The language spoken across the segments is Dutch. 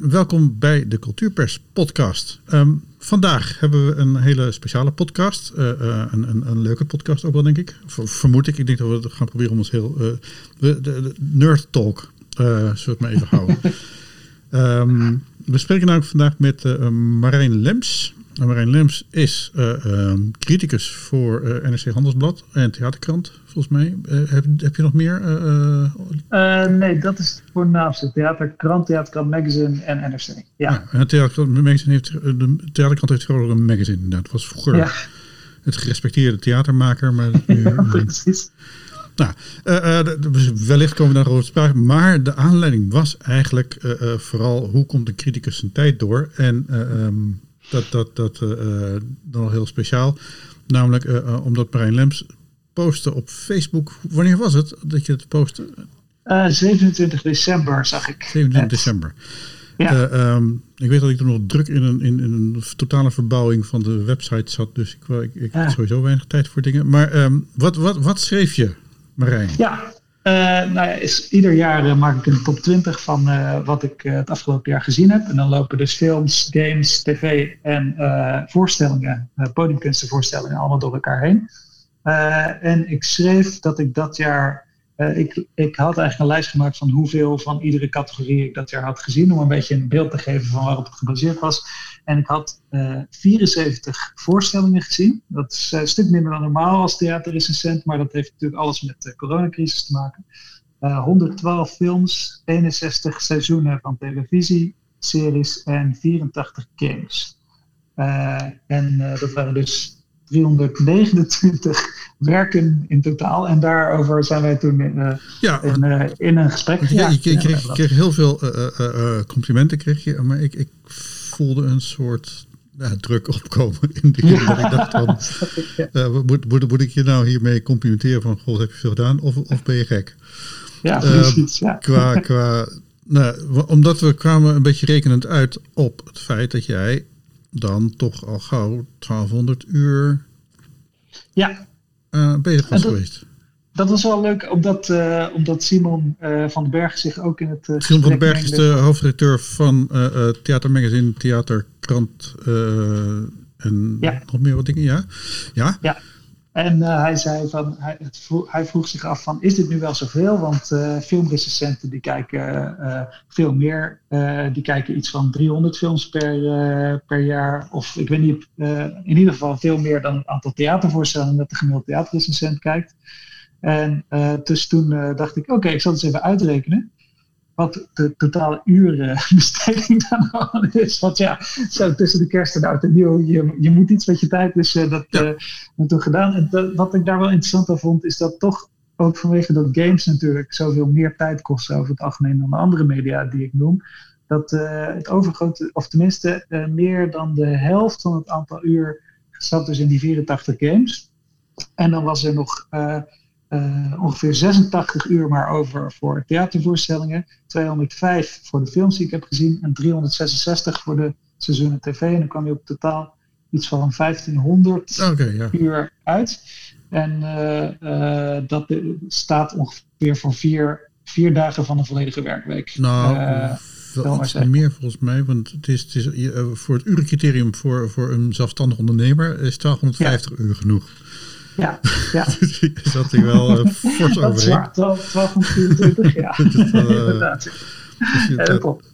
en welkom bij de Cultuurpers podcast. Ehm, vandaag hebben we een hele speciale podcast. Uh, een, een, een, leuke podcast ook wel, denk ik. vermoed ik. Ik denk dat we het gaan proberen om ons heel... Uh, de, de, nerd talk, zullen we het maar even houden. um, we spreken namelijk vandaag met Marijn Lems. Marijn Lems is uh, criticus voor uh, NRC Handelsblad en Theaterkrant, volgens mij. heb, heb, je nog meer? nee, dat is het voornaamste. Theaterkrant, Theaterkrant Magazine en NRC. Ja, ja Theaterkrant Magazine heeft, de Theaterkrant heeft gewoon een magazine. Nou, dat was vroeger ja. het gerespecteerde theatermaker. Maar nu, ja, precies. Nou, wellicht komen we daar over te sprake. Maar de aanleiding was eigenlijk vooral hoe komt een criticus zijn tijd door. En... Um, dat, dat, dat uh, dan heel speciaal. Namelijk uh, omdat Marijn Lems postte op Facebook. Wanneer was het dat je het postte? 27 december zag ik. 27 december. Ja. Um, ik weet dat ik er nog druk in een, in, in, een totale verbouwing van de website zat. Dus ik, ik, ik ja. had sowieso weinig tijd voor dingen. Maar um, wat, wat, wat schreef je, Marijn? Ja, uh, nou ja, is, ieder jaar uh, maak ik een top 20 van uh, wat ik het afgelopen jaar gezien heb. En dan lopen dus films, games, tv en voorstellingen, podiumkunstenvoorstellingen, allemaal door elkaar heen. en ik schreef dat ik dat jaar. ik, ik had eigenlijk een lijst gemaakt van hoeveel van iedere categorie ik dat jaar had gezien. Om een beetje een beeld te geven van waarop het gebaseerd was. En ik had 74 voorstellingen gezien. Dat is een stuk minder dan normaal als theaterrecensent, maar dat heeft natuurlijk alles met de coronacrisis te maken. 112 films, 61 seizoenen van televisieseries en 84 games. en dat waren dus 329 werken in totaal. En daarover zijn wij toen uh, ja, in, uh, in, een gesprek. Ja, je, je, kreeg, kreeg, heel veel uh, complimenten, kreeg je, maar ik, ik voelde een soort ja, druk opkomen. In die ja, dat ik dacht van, uh, moet, moet, moet, ik je nou hiermee complimenteren van, goh, heb je veel gedaan? Of, of ben je gek? Ja, uh, precies. Ja. Qua, qua, nou, omdat we kwamen een beetje rekenend uit op het feit dat jij dan toch al gauw 1200 uur ja. Uh, bezig was geweest dat was wel leuk, omdat, uh, omdat Simon uh, van den Berg zich ook in het. Uh, Simon van den Berg is de hoofdredacteur van Theatermagazine, Theaterkrant en ja. nog meer wat dingen, ja? Ja. ja. En hij zei van, hij, vroeg, hij, vroeg, zich af van, is dit nu wel zoveel? Want filmrecensenten die kijken veel meer. die kijken iets van 300 films per, per jaar. Of ik weet niet, in ieder geval veel meer dan het aantal theatervoorstellingen dat de gemiddelde theaterrecensent kijkt. En uh, dus toen uh, dacht ik, oké, ik zal het eens even uitrekenen. Wat de totale urenbesteding dan al is. Want ja, zo tussen de kerst en oud en nieuw, je, je moet iets met je tijd. Dus uh, dat ja. uh, toen gedaan. En wat ik daar wel interessant aan vond, is dat toch ook vanwege dat games natuurlijk zoveel meer tijd kosten over het algemeen dan de andere media die ik noem. Dat het overgrote, of tenminste meer dan de helft van het aantal uur zat dus in die 84 games. En dan was er nog uh, ongeveer 86 uur maar over voor theatervoorstellingen, 205 voor de films die ik heb gezien en 366 voor de seizoenen tv. En dan kwam je op totaal iets van 1500 okay, ja. uur uit. En uh, uh, dat staat ongeveer voor vier, vier dagen van een volledige werkweek. Nou, wel iets meer volgens mij, want het is, het is voor het urencriterium voor, voor een zelfstandig ondernemer is 1250 ja. uur genoeg. Ja, ja. dus zat hij wel uh, fors overheen. 1224, ja. Inderdaad.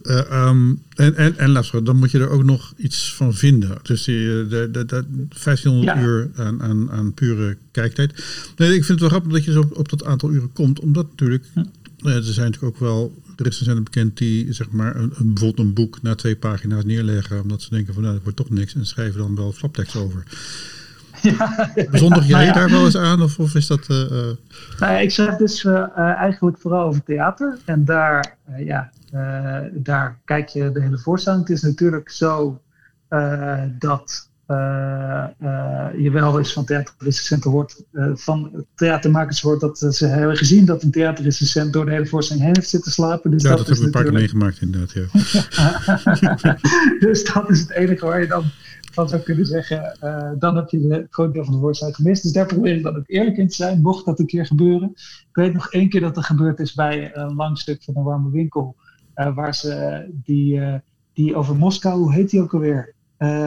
Uh, um, en, en, en dan moet je er ook nog iets van vinden. Dus die, de, de, de 1500 ja. uur aan, aan, aan pure kijktijd. Nee, ik vind het wel grappig dat je zo op, op dat aantal uren komt. Omdat natuurlijk, hm. er zijn natuurlijk ook wel recensenten bekend die zeg maar een, een, bijvoorbeeld een boek na twee pagina's neerleggen. Omdat ze denken van nou, dat wordt toch niks. En schrijven dan wel flaptekst over. Ja, Zondag jij daar wel eens aan? Of, of is dat... Uh, nou ja, ik schrijf dus uh, eigenlijk vooral over theater. En daar, ja, daar kijk je de hele voorstelling. Het is natuurlijk zo dat je wel eens van theaterrecensenten hoort, van theatermakers hoort dat ze hebben gezien dat een theaterrecensent door de hele voorstelling heen heeft zitten slapen. Dus ja, dat, dat hebben we een paar keer meegemaakt inderdaad, ja. dus dat is het enige waar je dan van zou kunnen zeggen, uh, dan heb je een groot deel van de voorstelling gemist. Dus daar probeer ik dan ook eerlijk in te zijn, mocht dat een keer gebeuren. Ik weet nog één keer dat er gebeurd is bij een lang stuk van een warme winkel, uh, waar ze die, uh, die over Moskou, hoe heet die ook alweer?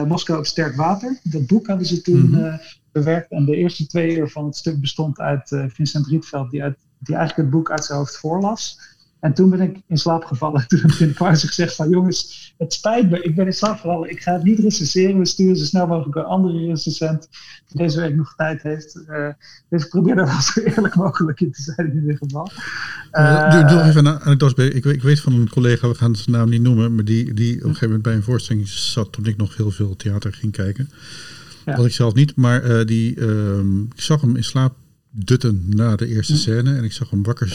Moskou op sterk water. Dat boek hadden ze toen mhm. bewerkt. En de eerste twee uur van het stuk bestond uit Vincent Rietveld, die, uit, die eigenlijk het boek uit zijn hoofd voorlas. En toen ben ik in slaap gevallen. Toen heb ik in de pauze gezegd van jongens, het spijt me, ik ben in slaap gevallen. Ik ga het niet recenseren. We sturen zo snel mogelijk een andere recensent die deze week nog tijd heeft. Uh, dus ik probeer er wel zo eerlijk mogelijk in te zijn in ieder geval. Uh, doe, doe even een anekdote Ik, ik weet van een collega, we gaan zijn naam niet noemen, maar die, die op een gegeven moment bij een voorstelling zat toen ik nog heel veel theater ging kijken. Ja. Had ik zelf niet, maar uh, die, uh, ik zag hem in slaap dutten na de eerste hm. scène en ik zag hem wakker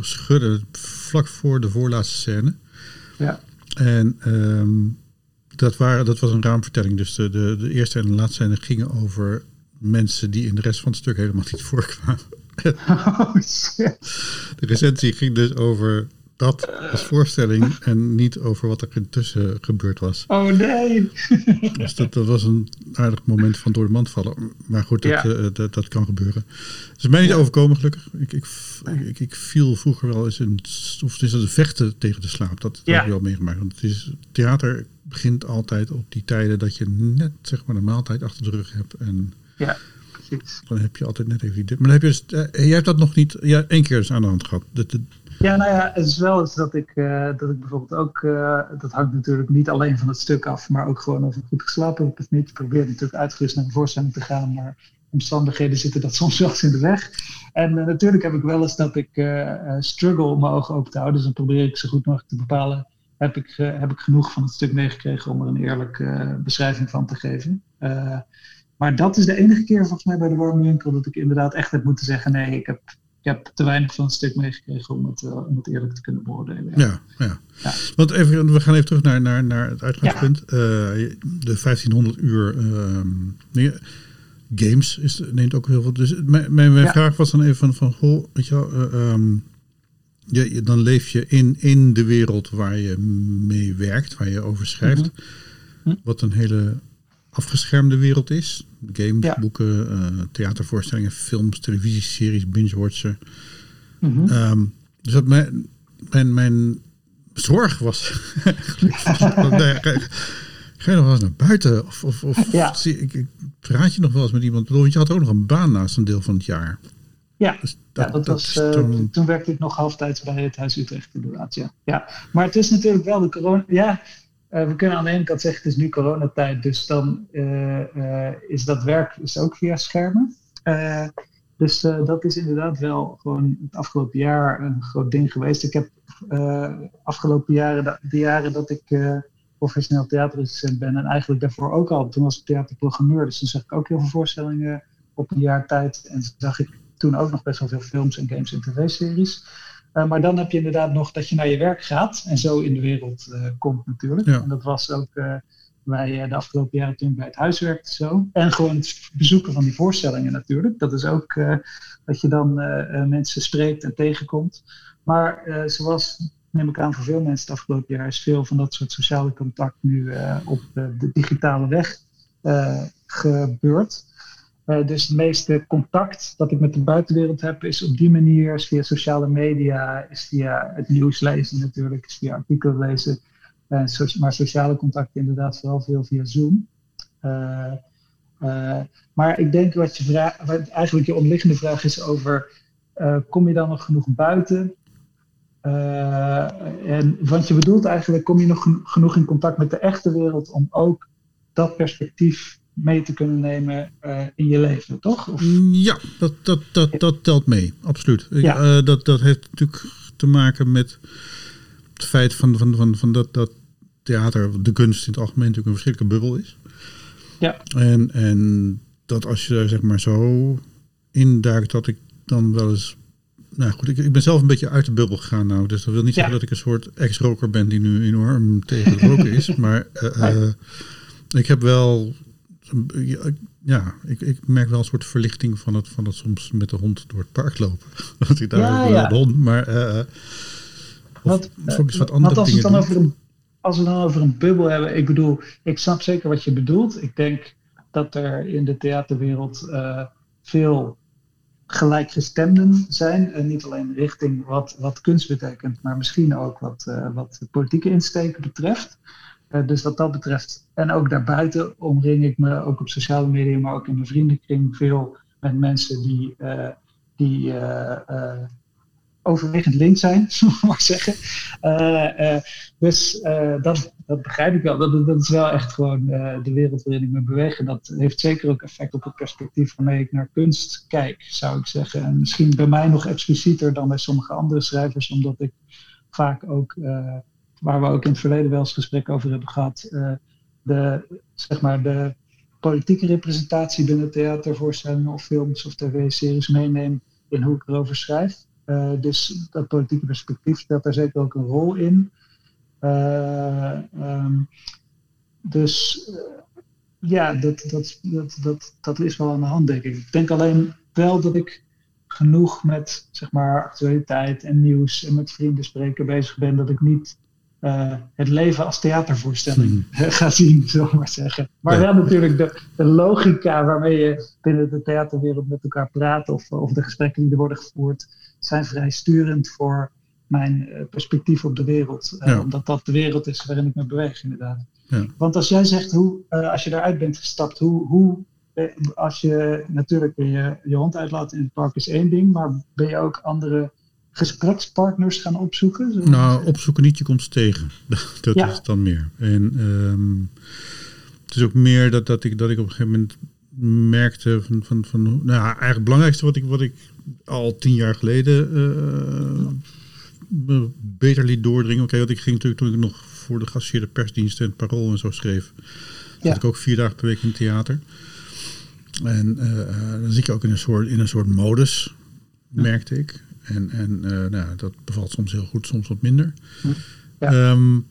schudden vlak voor de voorlaatste scène. Ja. En um, dat, waren, dat was een raamvertelling. Dus de, de, de eerste en de laatste scène gingen over mensen die in de rest van het stuk helemaal niet voorkwamen. Oh, de recensie ging dus over dat als voorstelling en niet over wat er intussen gebeurd was. Oh nee! dus dat, dat was een aardig moment van door de mand vallen. Maar goed, dat, eh, dat, dat, kan gebeuren. Het is mij niet overkomen, gelukkig. Ik, ik, ik, ik, viel vroeger wel eens in, of is dat vechten tegen de slaap. Dat, heb ik wel meegemaakt. Want het is, theater begint altijd op die tijden dat je net zeg maar de maaltijd achter de rug hebt. En ja. Dan heb je altijd net even die. Maar dan heb je, dus, uh, jij hebt dat nog niet, ja, één keer eens aan de hand gehad. Ja, nou ja, het is wel eens dat ik, uh, dat ik bijvoorbeeld ook, uh, dat hangt natuurlijk niet alleen van het stuk af, maar ook gewoon of ik goed geslapen heb of niet. Ik probeer natuurlijk uitgerust naar de voorstelling te gaan, maar omstandigheden zitten dat soms eens in de weg. En uh, natuurlijk heb ik wel eens dat ik struggle om mijn ogen open te houden, dus dan probeer ik zo goed mogelijk te bepalen, heb ik, heb ik genoeg van het stuk meegekregen om er een eerlijke beschrijving van te geven. maar dat is de enige keer volgens mij bij de warme winkel dat ik inderdaad echt heb moeten zeggen, nee, ik heb ik heb te weinig van het stuk meegekregen om het, uh, om het eerlijk te kunnen beoordelen. Ja, ja. ja. Want even, we gaan even terug naar, naar, naar het uitgangspunt. Ja. Uh, de 1500 uur uh, games is, neemt ook heel veel. Dus mijn, mijn, vraag was dan even van, van goh, weet je wel, um, je, dan leef je in, in de wereld waar je mee werkt, waar je over schrijft. Mm -hmm. Wat een hele afgeschermde wereld is. Games, boeken, uh, theatervoorstellingen, films, televisieseries, binge-watchen. Mm -hmm. um, dus dat mijn, mijn, mijn zorg was... nee, ga je nog wel eens naar buiten? Of, of, of ja. zie, ik, ik, praat je nog wel eens met iemand? Want je had ook nog een baan naast een deel van het jaar. Ja, dus dat, ja, dat, dat was, uh, toen... toen... werkte ik nog halftijds bij het Huis Utrecht inderdaad. Ja. ja. Maar het is natuurlijk wel de corona... Ja, uh, we kunnen aan de ene kant zeggen, het is nu coronatijd, dus dan uh, uh, is dat werk is ook via schermen. dus dat is inderdaad wel gewoon het afgelopen jaar een groot ding geweest. Ik heb afgelopen jaren, de, jaren dat ik professioneel theaterrecensent ben en eigenlijk daarvoor ook al, toen was ik theaterprogrammeur, dus dan zag ik ook heel veel voorstellingen op een jaar tijd. En zag ik toen ook nog best wel veel films en games en tv-series. Uh, maar dan heb je inderdaad nog dat je naar je werk gaat en zo in de wereld uh, komt natuurlijk. Ja. En dat was ook uh, bij de afgelopen jaren toen ik bij het huis werkte zo. En gewoon het bezoeken van die voorstellingen natuurlijk. Dat is ook dat je dan mensen spreekt en tegenkomt. Maar zoals, neem ik aan voor veel mensen het afgelopen jaar, is veel van dat soort sociale contact nu op de digitale weg gebeurd. Uh, dus het meeste contact dat ik met de buitenwereld heb, is op die manier, via sociale media, is via het nieuws lezen natuurlijk, is via artikelen lezen. So maar sociale contacten inderdaad vooral veel via Zoom. Uh, maar ik denk wat je vraag, wat eigenlijk je omliggende vraag is over, kom je dan nog genoeg buiten? en, want je bedoelt eigenlijk, kom je nog genoeg in contact met de echte wereld om ook dat perspectief mee te kunnen nemen uh, in je leven, toch? Of? Ja, dat, dat, dat, dat telt mee, absoluut. Ja. Uh, dat, dat heeft natuurlijk te maken met het feit van, van, van, van dat, dat theater, de kunst in het algemeen natuurlijk een verschrikkelijke bubbel is. Ja. En, en dat als je daar zeg maar zo induikt, dat ik dan wel eens nou goed, ik, ik, ben zelf een beetje uit de bubbel gegaan nou. Dus dat wil niet zeggen dat ik een soort ex-roker ben die nu enorm tegen het roken is. Maar uh, ik heb wel ja, ik, ik merk wel een soort verlichting van het, van het soms met de hond door het park lopen. Dat ik daar ja, ja. de hond, maar uh, wat, wat, wat andere als, dingen het dan over een, als we dan over een bubbel hebben, ik bedoel, ik snap zeker wat je bedoelt. Ik denk dat er in de theaterwereld uh, veel gelijkgestemden zijn. En niet alleen richting wat, wat kunst betekent, maar misschien ook wat, uh, wat politieke insteken betreft. Uh, dus wat dat betreft, en ook daarbuiten omring ik me ook op sociale media, maar ook in mijn vriendenkring veel met mensen die, uh, die overwegend links zijn, zullen we maar zeggen. Dus dat, dat begrijp ik wel. Dat, dat is wel echt gewoon de wereld waarin ik me beweeg. En dat heeft zeker ook effect op het perspectief waarmee ik naar kunst kijk, zou ik zeggen. En misschien bij mij nog explicieter dan bij sommige andere schrijvers, omdat ik vaak ook, waar we ook in het verleden wel eens gesprek over hebben gehad, de, zeg maar de politieke representatie binnen theatervoorstellingen of films of tv-series meeneem in hoe ik erover schrijf. Uh, dus dat politieke perspectief speelt daar zeker ook een rol in. Uh, um, dus ja, dat, dat, dat, dat, dat is wel aan de hand, denk ik. Ik denk alleen wel dat ik genoeg met zeg maar, actualiteit en nieuws en met vrienden spreken bezig ben, dat ik niet uh, het leven als theatervoorstelling hmm. ga zien, zullen we maar zeggen. Maar ja. wel natuurlijk de, de, logica waarmee je binnen de theaterwereld met elkaar praat of, of de gesprekken die er worden gevoerd, zijn vrij sturend voor mijn uh, perspectief op de wereld. Uh, ja. Omdat dat de wereld is waarin ik me beweeg, inderdaad. Ja. Want als jij zegt, hoe, als je daaruit bent gestapt, hoe, hoe als je natuurlijk je, je hond uitlaat in het park is één ding, maar ben je ook andere gesprekspartners gaan opzoeken? Nou, opzoeken niet, je komt ze tegen. dat ja. is dan meer. En um, het is ook meer dat, dat, ik, dat ik op een gegeven moment merkte van, van, van nou ja, eigenlijk het belangrijkste wat ik, wat ik al tien jaar geleden uh, beter liet doordringen. Oké, want ik ging natuurlijk toen ik nog voor de geassocieerde persdiensten en parool en zo schreef, ja. had ik ook vier dagen per week in het theater. En uh, dan zit je ook in een soort, in een soort modus, merkte ik. En, en uh, nou, dat bevalt soms heel goed, soms wat minder. Ja. Um,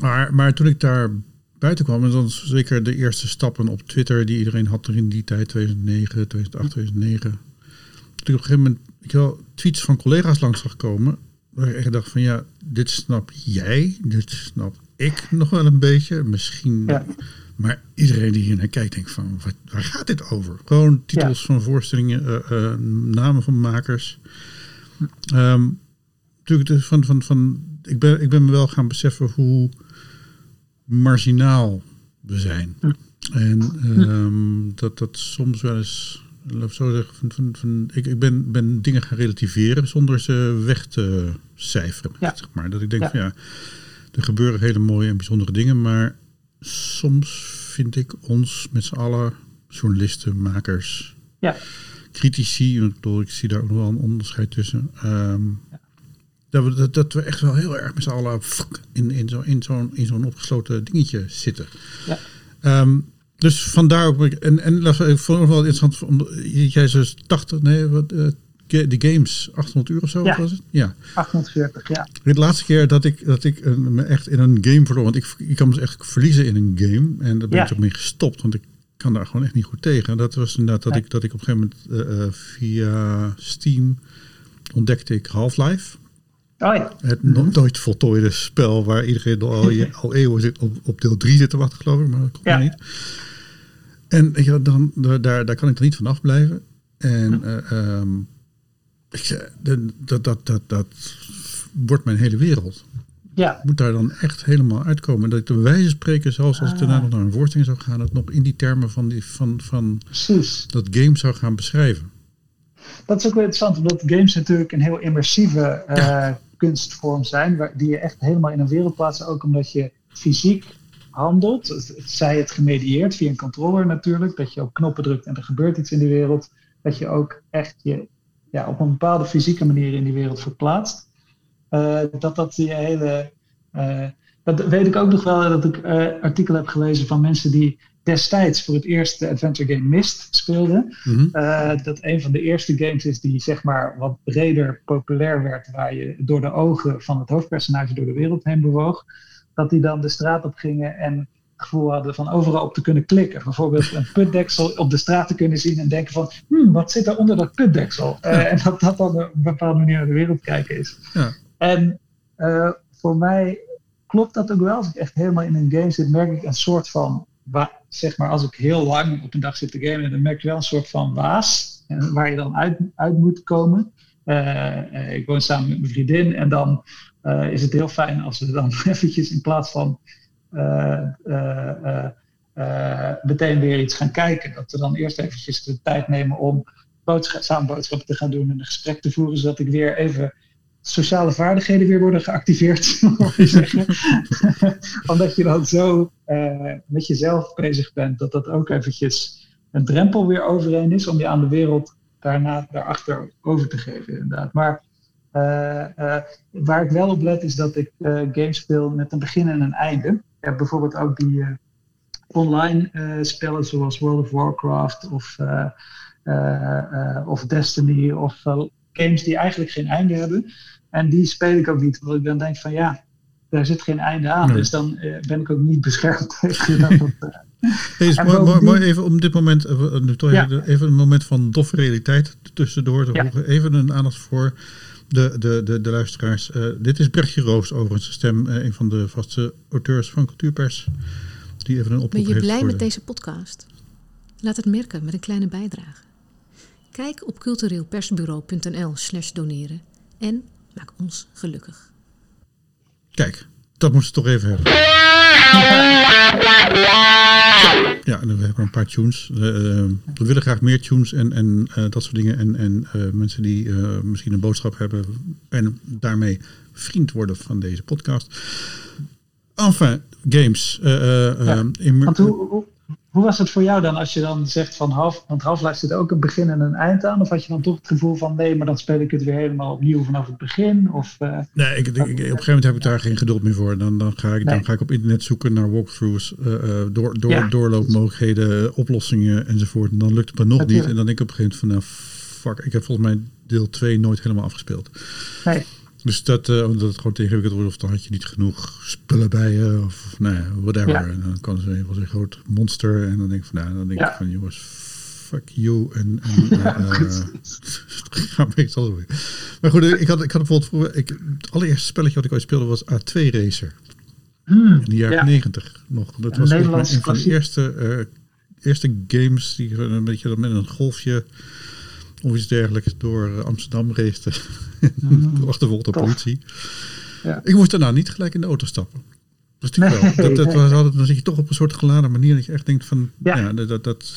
maar, maar toen ik daar buiten kwam, en dan zeker de eerste stappen op Twitter die iedereen had er in die tijd, 2009, 2008, 2009. Toen ik op een gegeven moment ik wel, tweets van collega's langs zag komen, waar ik echt dacht van ja, dit snap jij, dit snap ik nog wel een beetje. Misschien ja. Maar iedereen die hier naar kijkt, denkt van, wat, waar gaat dit over? Gewoon titels ja. van voorstellingen, uh, uh, namen van makers. Um, natuurlijk, van, van, van, ik, ben, ik ben me wel gaan beseffen hoe marginaal we zijn. En um, dat dat soms wel eens, laat ik zo zeggen, van, van, van, ik, ik ben, ben dingen gaan relativeren zonder ze weg te cijferen. Ja. Zeg maar. Dat ik denk van ja, er gebeuren hele mooie en bijzondere dingen, maar soms vind ik ons met z'n allen, journalisten, makers, ja. critici, ik, bedoel, ik zie daar ook nog wel een onderscheid tussen. Um, ja. dat, we, dat, dat, we echt wel heel erg met z'n allen in, in zo'n in zo'n in zo'n opgesloten dingetje zitten. Ja. Um, dus vandaar ook. En, en ik vond het wel interessant. Jij zei 80, nee, wat, uh, de games 800 uur of zo ja. was het? Ja. 840, ja. De laatste keer dat ik, dat ik een, me echt in een game verloor, want ik, ik kan me dus echt verliezen in een game. En daar ben ja. ik ook mee gestopt, want ik kan daar gewoon echt niet goed tegen. En dat was inderdaad dat, ik, dat ik op een gegeven moment uh, uh, via Steam ontdekte ik Half-Life. Oh ja. Het nog nooit voltooide spel waar iedereen al, al eeuwen zit, op, op deel 3 zit te wachten, geloof ik, maar dat komt ja. niet. En ja, dan, daar, daar kan ik er niet vanaf blijven. En uh, um, ik, dat, dat, dat, dat wordt mijn hele wereld. Ja. Moet daar dan echt helemaal uitkomen. Dat ik de wijze spreken, zelfs als ik daarna nog naar een voorstelling zou gaan, het nog in die termen van, die, van, van Precies. dat game zou gaan beschrijven. Dat is ook wel interessant, omdat games natuurlijk een heel immersieve uh, ja. kunstvorm zijn, waar, die je echt helemaal in een wereld plaatsen, ook omdat je fysiek handelt. Het, zij het gemedieerd via een controller natuurlijk, dat je op knoppen drukt en er gebeurt iets in die wereld. Dat je ook echt je ja, op een bepaalde fysieke manier in die wereld verplaatst. Uh, dat dat die hele. Uh, dat weet ik ook nog wel dat ik uh, artikelen heb gelezen van mensen die destijds voor het eerst de adventure game Myst speelden. Mm -hmm. dat een van de eerste games is die zeg maar wat breder populair werd, waar je door de ogen van het hoofdpersonage door de wereld heen bewoog. Dat die dan de straat op gingen en gevoel hadden van overal op te kunnen klikken. Bijvoorbeeld een putdeksel op de straat te kunnen zien en denken van, hmm, wat zit er onder dat putdeksel? Ja. Uh, en dat dat dan op een bepaalde manier naar de wereld kijken is. Ja. En uh, voor mij klopt dat ook wel. Als ik echt helemaal in een game zit, merk ik een soort van, zeg maar, als ik heel lang op een dag zit te gamen, dan merk ik wel een soort van waas. en waar je dan uit, uit moet komen. ik woon samen met mijn vriendin en dan is het heel fijn als we dan eventjes in plaats van meteen weer iets gaan kijken, dat we dan eerst eventjes de tijd nemen om samen boodschappen te gaan doen en een gesprek te voeren, zodat ik weer even sociale vaardigheden weer worden geactiveerd. Omdat je dan zo met jezelf bezig bent, dat dat ook eventjes een drempel weer overheen is om je aan de wereld daarna daarachter over te geven, inderdaad. Maar waar ik wel op let is dat ik games speel met een begin en een einde. Heb bijvoorbeeld ook die online spellen zoals World of Warcraft of, of Destiny of games die eigenlijk geen einde hebben. En die speel ik ook niet, want ik dan denk van ja, daar zit geen einde aan. Dus dan uh, ben ik ook niet beschermd tegen dat. dat uh, hey, mooi, mooi, even om dit moment, uh, nu toch ja. even een moment van doffe realiteit tussendoor te ja. Even een aandacht voor de, de, de, de luisteraars. dit is Brechtje Roos, overigens, stem, een van de vaste auteurs van Cultuurpers. Die even een oproep Ben je blij met deze podcast? Laat het merken met een kleine bijdrage. Kijk op cultureelpersbureau.nl slash doneren en maak ons gelukkig. Kijk, dat moest je toch even hebben. Ja, en we hebben een paar tunes. Uh, we willen graag meer tunes en, en uh, dat soort dingen. En, en uh, mensen die misschien een boodschap hebben en daarmee vriend worden van deze podcast. Enfin, games. Ja, hoe, hoe was het voor jou dan als je dan zegt van half, want Half-Life zit ook een begin en een eind aan? Of had je dan toch het gevoel van nee, maar dan speel ik het weer helemaal opnieuw vanaf het begin? Of, uh, nee, ik, ik, op een gegeven moment heb ik daar geen geduld meer voor. Dan, dan, ga, ik, dan ga ik op internet zoeken naar walkthroughs, uh, door, door, ja. doorloopmogelijkheden, oplossingen enzovoort. En dan lukt het me nog niet. En dan denk ik op een gegeven moment van nou, fuck, ik heb volgens mij deel 2 nooit helemaal afgespeeld. Nee. Dus dat, uh, omdat het gewoon ingewikkeld wordt, of dan had je niet genoeg spullen bij je, of nou ja, whatever. Ja. En dan kan ze een groot monster. En dan denk ik van, nou, dan denk ja. ik van, jongens, fuck you. En, en uh, ga meestal weer. Maar goed, ik had, ik had bijvoorbeeld vroeger, ik, het allereerste spelletje wat ik ooit speelde was A2 Racer. Hmm, in de jaren ja. 90 nog. Dat was een, een van de eerste, uh, eerste games die een beetje met een golfje of iets dergelijks door Amsterdam race. Mm. achtervolgd door politie. Ja. Ik moest daarna niet gelijk in de auto stappen. Dat, nee, wel. dat, dat was altijd, dan zit je toch op een soort geladen manier dat je echt denkt van, ja, ja dat, dat,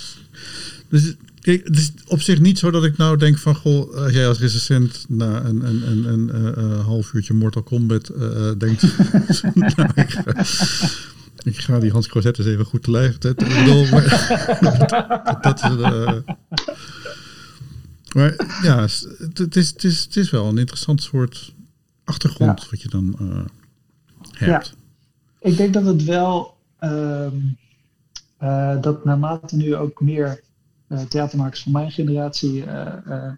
dus kijk, het is op zich niet zo dat ik nou denk van, goh, als jij als recensent na een, een, een, een, half uurtje Mortal Kombat uh, denkt, nou, ik, ga, ik, ga, die Hans Crozet eens even goed te lijf. Dat, dat, is... Maar ja, het is, het, is, het is wel een interessant soort achtergrond ja. wat je dan uh, hebt. Ja. Ik denk dat het wel, uh, uh, dat naarmate nu ook meer uh, theatermakers van mijn generatie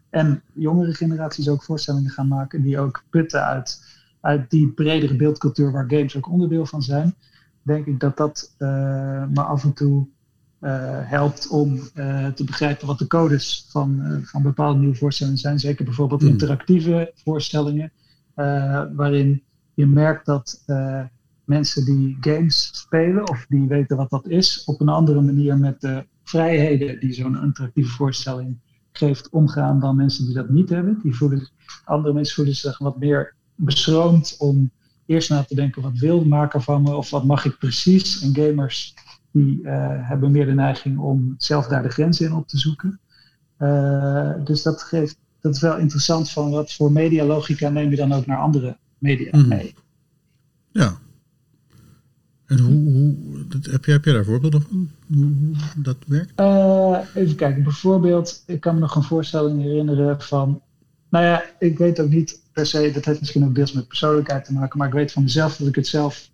en jongere generaties ook voorstellingen gaan maken die ook putten uit, uit die bredere beeldcultuur waar games ook onderdeel van zijn, denk ik dat dat me af en toe helpt om uh, te begrijpen wat de codes van, uh, van bepaalde nieuwe voorstellingen zijn. Zeker bijvoorbeeld mm. interactieve voorstellingen, waarin je merkt dat mensen die games spelen of die weten wat dat is, op een andere manier met de vrijheden die zo'n interactieve voorstelling geeft omgaan dan mensen die dat niet hebben. Die voelen, andere mensen voelen zich wat meer beschroomd om eerst na te denken wat wil de maker van me of wat mag ik precies. En gamers die uh, hebben meer de neiging om zelf daar de grenzen in op te zoeken. Uh, dus dat, geeft, dat is wel interessant van wat voor medialogica neem je dan ook naar andere media mm. mee. Ja. En hoe, hoe heb, je, heb je daar voorbeelden van? Hoe, hoe dat werkt? Uh, even kijken. Bijvoorbeeld, ik kan me nog een voorstelling herinneren van. Nou ja, ik weet ook niet per se, dat heeft misschien ook deels met persoonlijkheid te maken, maar ik weet van mezelf dat ik het zelf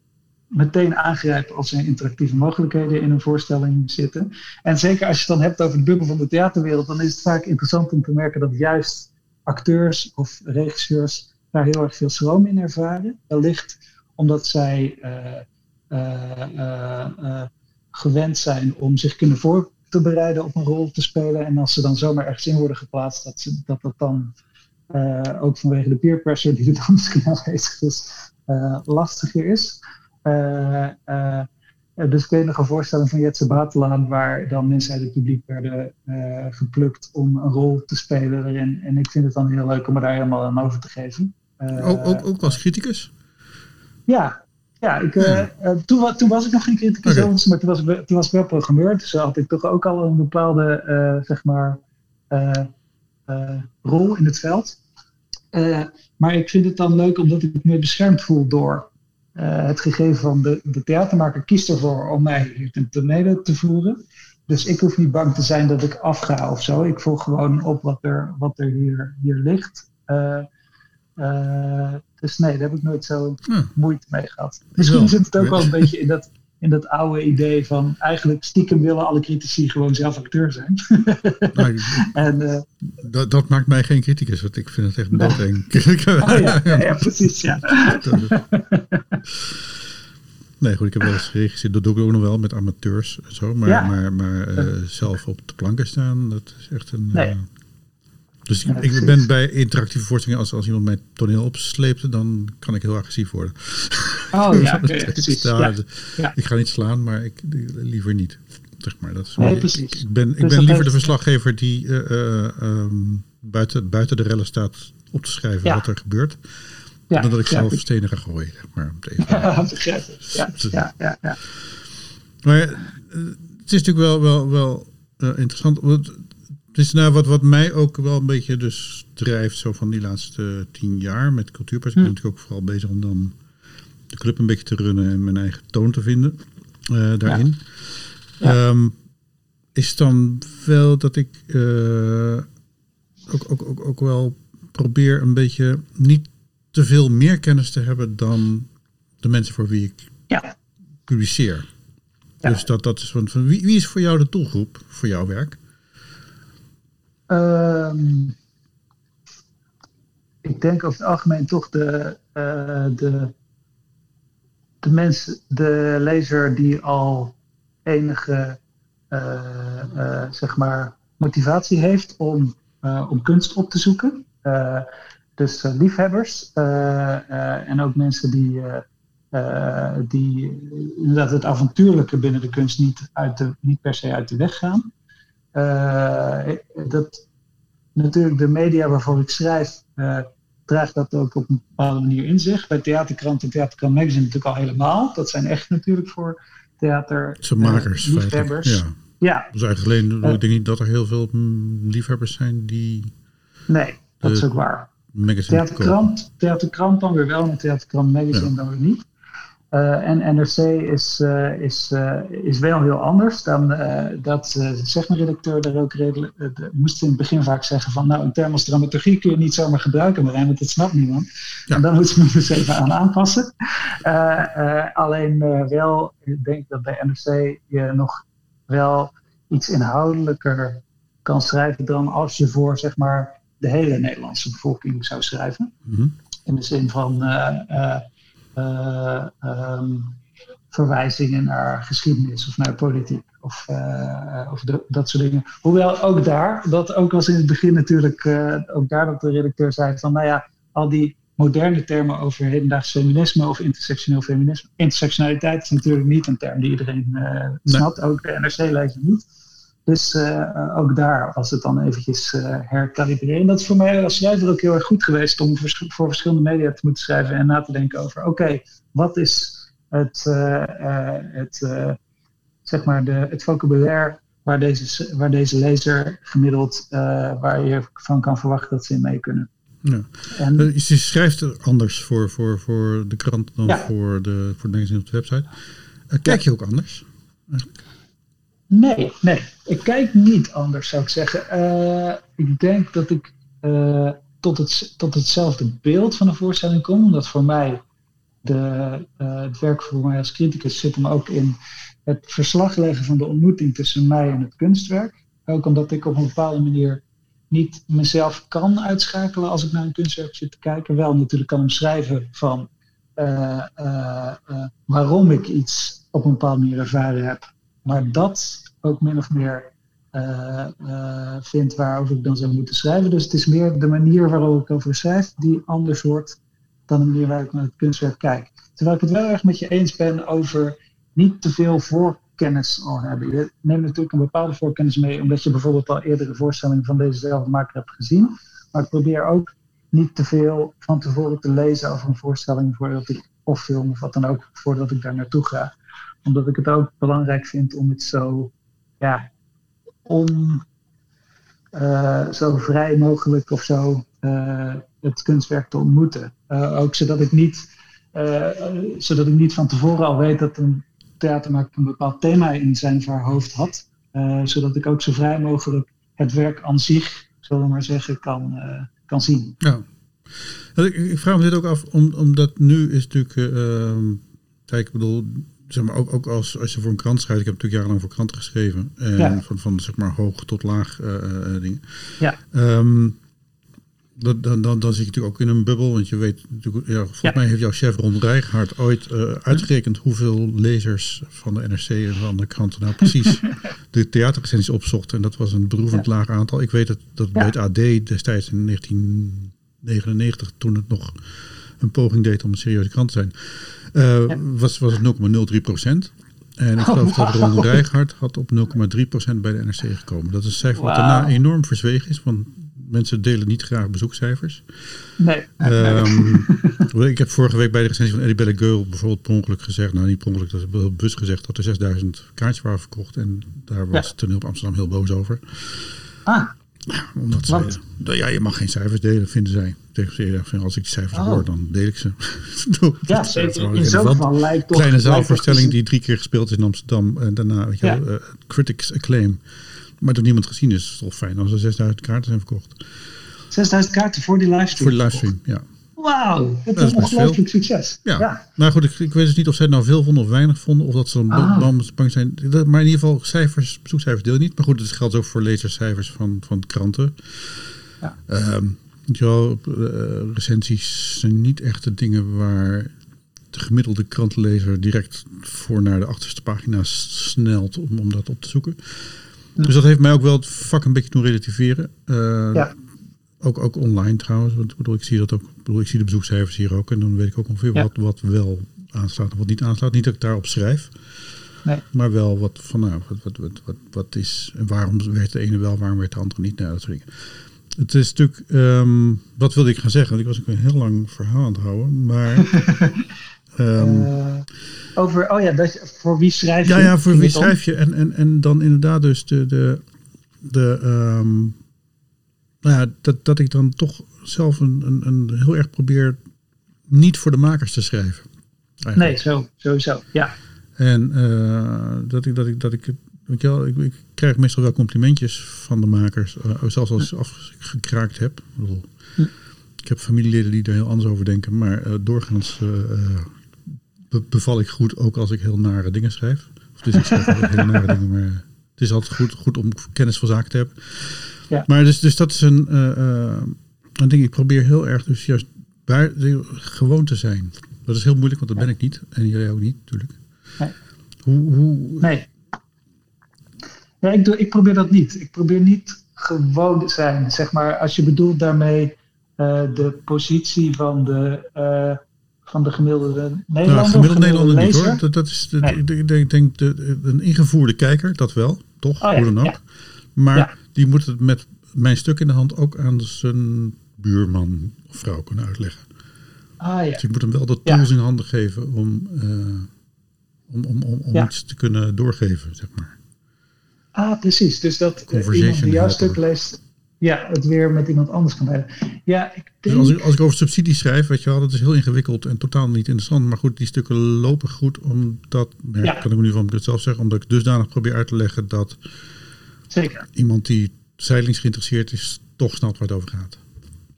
meteen aangrijpen als er interactieve mogelijkheden in een voorstelling zitten. En zeker als je het dan hebt over de bubbel van de theaterwereld, dan is het vaak interessant om te merken dat juist acteurs of regisseurs daar heel erg veel schroom in ervaren. Wellicht omdat zij uh, uh, uh, gewend zijn om zich kunnen voor te bereiden op een rol te spelen. En als ze dan zomaar ergens in worden geplaatst, dat ze, dat, dat dan ook vanwege de peer pressure die er dan misschien aanwezig is, lastiger is. Ik weet nog een voorstelling van Jetse Batelaan, waar dan mensen uit het publiek werden geplukt om een rol te spelen erin. En ik vind het dan heel leuk om me daar helemaal aan over te geven. ook, ook, ook als criticus? Ja, ja, ik, toen, toen, was ik nog geen criticus, okay. maar toen was, ik, toen was ik wel programmeur. Dus had ik toch ook al een bepaalde, zeg maar, rol in het veld. maar ik vind het dan leuk omdat ik me beschermd voel door het gegeven van de, de theatermaker kiest ervoor om mij hier ten tonele te voeren. Dus ik hoef niet bang te zijn dat ik afga of zo. Ik volg gewoon op wat er, wat er hier, hier ligt. Uh, uh, dus nee, daar heb ik nooit zo hm. moeite mee gehad. Misschien zit het ook wel een beetje in dat, in dat oude idee van eigenlijk stiekem willen alle critici gewoon zelf acteur zijn. Nou, en, uh, dat, dat, maakt mij geen criticus, want ik vind het echt doodeng. oh, ja, ja, precies, ja. nee, goed, ik heb wel eens geregisseerd, dat doe ik ook nog wel met amateurs en zo, maar, maar, maar uh, zelf op de planken staan, dat is echt een... Nee. Uh, dus ja, ik, ben bij interactieve voorstellingen, als, als iemand mijn toneel opsleept, dan kan ik heel agressief worden. Oh ja, precies. Ja, ja. Ik ga niet slaan, maar ik, liever niet. Zeg maar, dat is, nee, precies. Ik, ik ben, ik dus ben liever de verslaggever die uh, uh, um, buiten, buiten de rellen staat op te schrijven wat er gebeurt. dan dat ik zelf stenen ga gooien. Maar, ja, ja, ja, ja, ja. Maar het is natuurlijk wel, wel, wel interessant. Dus nou, wat, wat mij ook wel een beetje dus drijft, zo van die laatste tien jaar met cultuurpas. Ik ben hm. natuurlijk ook vooral bezig om dan de club een beetje te runnen en mijn eigen toon te vinden uh, daarin. Ja. Um, is dan wel dat ik uh, ook, ook, ook, ook wel probeer een beetje niet te veel meer kennis te hebben dan de mensen voor wie ik ja. publiceer. Dus dat, dat is van, van wie, wie is voor jou de doelgroep voor jouw werk? Um, ik denk over het algemeen toch de, uh, de, de mensen, de lezer die al enige uh, uh, zeg maar motivatie heeft om, om kunst op te zoeken. dus liefhebbers en ook mensen die, die inderdaad het avontuurlijke binnen de kunst niet, uit de, niet per se uit de weg gaan. Uh, dat natuurlijk de media waarvoor ik schrijf, uh, draagt dat ook op een bepaalde manier in zich. Bij Theaterkrant en Theaterkrant Magazine natuurlijk al helemaal. Dat zijn echt natuurlijk voor theater makers, liefhebbers. Ja. ja. Dus eigenlijk alleen, ik denk niet dat er heel veel liefhebbers zijn die... Nee, dat is ook waar. Theaterkrant, Theaterkrant dan weer wel, en Theaterkrant Magazine ja. dan weer niet. Uh, en NRC is, uh, is, uh, is wel heel anders. Dan, dat zegt mijn redacteur er ook redelijk. moest in het begin vaak zeggen van nou, een term als dramaturgie kun je niet zomaar gebruiken, maar want dat snapt niemand. Ja. En dan moeten we dus even aan aanpassen. alleen wel, ik denk dat bij NRC je nog wel iets inhoudelijker kan schrijven dan als je voor zeg maar de hele Nederlandse bevolking zou schrijven. -hmm. In de zin van uh, um, verwijzingen naar geschiedenis of naar politiek of, uh, of de, dat soort dingen. Hoewel ook daar, dat ook als in het begin natuurlijk, uh, ook daar dat de redacteur zei van, nou ja, al die moderne termen over hedendaags feminisme of intersectioneel feminisme. Intersectionaliteit is natuurlijk niet een term die iedereen snapt, nee. ook de NRC-lezer niet. Dus uh, ook daar was het dan eventjes uh, herkalibreren. En dat is voor mij als schrijver ook heel erg goed geweest om voor, voor verschillende media te moeten schrijven en na te denken over: oké, wat is het, uh, het, zeg maar de, het vocabulaire waar deze, waar deze lezer gemiddeld, waar je van kan verwachten dat ze in mee kunnen. Ja. En, je schrijft anders voor, voor, voor de krant dan ja. voor, de, voor de magazine op de website. kijk je ook anders? Eigenlijk? Nee, nee. Ik kijk niet anders, zou ik zeggen. Uh, ik denk dat ik uh, tot, het, tot hetzelfde beeld van de voorstelling kom. Omdat voor mij de, uh, het werk voor mij als criticus zit hem ook in het verslag leggen van de ontmoeting tussen mij en het kunstwerk. Ook omdat ik op een bepaalde manier niet mezelf kan uitschakelen als ik naar een kunstwerk zit te kijken. Wel natuurlijk kan omschrijven van waarom ik iets op een bepaalde manier ervaren heb maar dat ook min of meer uh, uh, vind waarover ik dan zou moeten schrijven. Dus het is meer de manier waarop ik over schrijf die anders wordt dan de manier waarop ik naar het kunstwerk kijk. Terwijl ik het wel erg met je eens ben over niet te veel voorkennis al hebben. Je neemt natuurlijk een bepaalde voorkennis mee, omdat je bijvoorbeeld al eerdere voorstellingen van dezezelfde maker hebt gezien. Maar ik probeer ook niet te veel van tevoren te lezen over een voorstelling voordat ik, of film of wat dan ook, voordat ik daar naartoe ga. Omdat ik het ook belangrijk vind om het zo, ja, om uh, zo vrij mogelijk of zo uh, het kunstwerk te ontmoeten. Uh, ook zodat ik, niet, zodat ik niet van tevoren al weet dat een theatermaker een bepaald thema in zijn of haar hoofd had. zodat ik ook zo vrij mogelijk het werk aan zich, zullen we maar zeggen, kan, kan zien. Ja. Ik, vraag me dit ook af, om, omdat nu is natuurlijk. kijk, ik bedoel, zeg maar, ook, ook als, als je voor een krant schrijft. Ik heb natuurlijk jarenlang voor kranten geschreven. En van, van zeg maar hoog tot laag uh, dingen. Ja. Um, dan, dan, dan, dan zit je natuurlijk ook in een bubbel. Want je weet natuurlijk, ja, volgens mij heeft jouw chef Ron Rijgaard ooit uh, uitgerekend hoeveel lezers van de NRC en van de kranten nou precies de theaterrecensies opzochten. En dat was een beroevend laag aantal. Ik weet dat, dat bij het AD destijds in 1999, toen het nog een poging deed om een serieuze krant te zijn, uh, was, was het 0,03 procent. En ik geloof dat Ron Rijgaard had op 0,3 procent bij de NRC gekomen. Dat is een cijfer wat daarna enorm verzwegen is, want mensen delen niet graag bezoekcijfers. Nee. Um, ik heb vorige week bij de recensie van Eddie Bellegeul bijvoorbeeld per ongeluk gezegd, nou niet per ongeluk, dat is heel bewust gezegd, dat er 6000 kaartjes waren verkocht. En daar was ja. toneel op Amsterdam heel boos over. Ah. Ja, omdat ze, ja, je mag geen cijfers delen, vinden zij. Tegen als ik die cijfers oh. hoor, dan deel ik ze. ja, zeker. In zo'n geval lijkt toch... Kleine zaalvoorstelling die drie keer gespeeld is in Amsterdam. En daarna, weet je ja. wel, uh, critics acclaim. Maar door niemand gezien is, is het toch fijn als er 6000 kaarten zijn verkocht. 6000 kaarten voor die livestream? Voor die livestream, ja. Wauw, dat, is een ongelooflijk succes. Ja. ja. Nou goed, ik, ik, weet dus niet of zij het nou veel vonden of weinig vonden. Of dat ze dan ah. bang zijn. Maar in ieder geval, cijfers, bezoekcijfers deel je niet. Maar goed, het geldt ook voor lezerscijfers van, van kranten. Ja. Um, ja, uh, recensies zijn niet echt de dingen waar de gemiddelde krantenlezer direct voor naar de achterste pagina snelt om, om dat op te zoeken. Dus dat heeft mij ook wel het vak een beetje doen relativeren. Uh, ja. Ook, ook online trouwens. Want bedoel, ik zie dat ook. Bedoel, ik zie de bezoekcijfers hier ook. En dan weet ik ook ongeveer ja. wat, wat wel aanslaat en wat niet aanslaat. Niet dat ik daarop schrijf. Nee. Maar wel wat van nou, wat, wat, wat, wat, wat is. En waarom werd de ene wel, waarom werd de andere niet? Nou, dat soort dingen. Het is natuurlijk. Um, wat wilde ik gaan zeggen? Want ik was ook een heel lang verhaal aan het houden. Maar. um, uh, over, oh ja, dat, voor wie schrijf je? Ja, ja voor wie schrijf je? En, en, en dan inderdaad dus de, de, de um, nou ja, dat, dat ik dan toch zelf een, een, een heel erg probeer niet voor de makers te schrijven. Eigenlijk. Nee, zo, sowieso, ja. En uh, dat ik, dat ik, dat ik, weet je wel, ik, ik, krijg meestal wel complimentjes van de makers, uh, zelfs als ik afgekraakt heb. Ik, bedoel, ik heb familieleden die er heel anders over denken, maar uh, doorgaans beval ik goed, ook als ik heel nare dingen schrijf. Of dus ik schrijf heel nare dingen, maar het is altijd goed, goed om kennis van zaken te hebben. Ja. Maar dus, dus dat is een, uh, uh, een ding. Ik probeer heel erg dus juist bij, gewoon te zijn. Dat is heel moeilijk, want dat ben ik niet. En jij ook niet, natuurlijk. Nee. Hoe, hoe... Nee. Ja, ik, doe, ik probeer dat niet. Ik probeer niet gewoon te zijn. Zeg maar, als je bedoelt daarmee uh, de positie van de, uh, van de gemiddelde Nederlander. Nou, gemiddelde Nederlander niet hoor. Dat, dat is de, nee. denk, denk de, een ingevoerde kijker, dat wel. Toch? Oh, ja, Hoe dan ook. Ja. Maar. Die moet het met mijn stuk in de hand ook aan zijn buurman of vrouw kunnen uitleggen. Ah ja. Dus ik moet hem wel de Ja. tools in handen geven om, eh, om, om, om, om Ja. iets te kunnen doorgeven, zeg maar. Ah, precies. Dus dat iemand die jouw stuk leest, ja, het weer met iemand anders kan delen. Ja, ik Dus denk... als ik, als ik over subsidies schrijf, weet je wel, dat is heel ingewikkeld en totaal niet interessant. Maar goed, die stukken lopen goed omdat, ja, kan ik nu van zelf zeggen, omdat ik dusdanig probeer uit te leggen dat Zeker. iemand die zijdelings geïnteresseerd is, toch snapt waar het over gaat.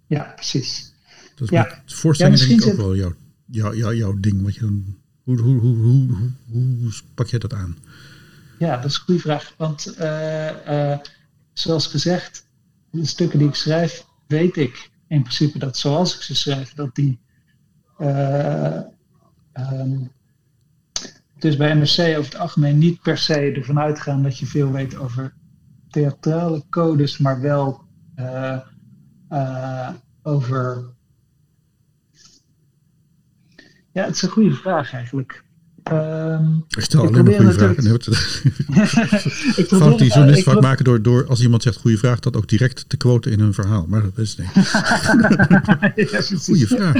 Ja, precies. Dat is Ja. Ja, denk ik ook wel jouw, jouw, jouw, jouw ding. Wat je dan, hoe, hoe, hoe, hoe, hoe, hoe pak je dat aan? Ja, dat is een goede vraag. Want eh, eh, zoals gezegd, de stukken die ik schrijf, weet ik in principe dat zoals ik ze schrijf, dat die. eh, ehm, dus bij MSC over het algemeen niet per se ervan uitgaan dat je veel weet over theatrale codes, maar wel eh, eh, over. Ja, het is een goede vraag eigenlijk. Um, ik stel alleen maar goede vragen. ik probeer die journalist vaak maken door, door, als iemand zegt goede vraag, dat ook direct te quoten in hun verhaal. Maar dat is niet. goede vraag.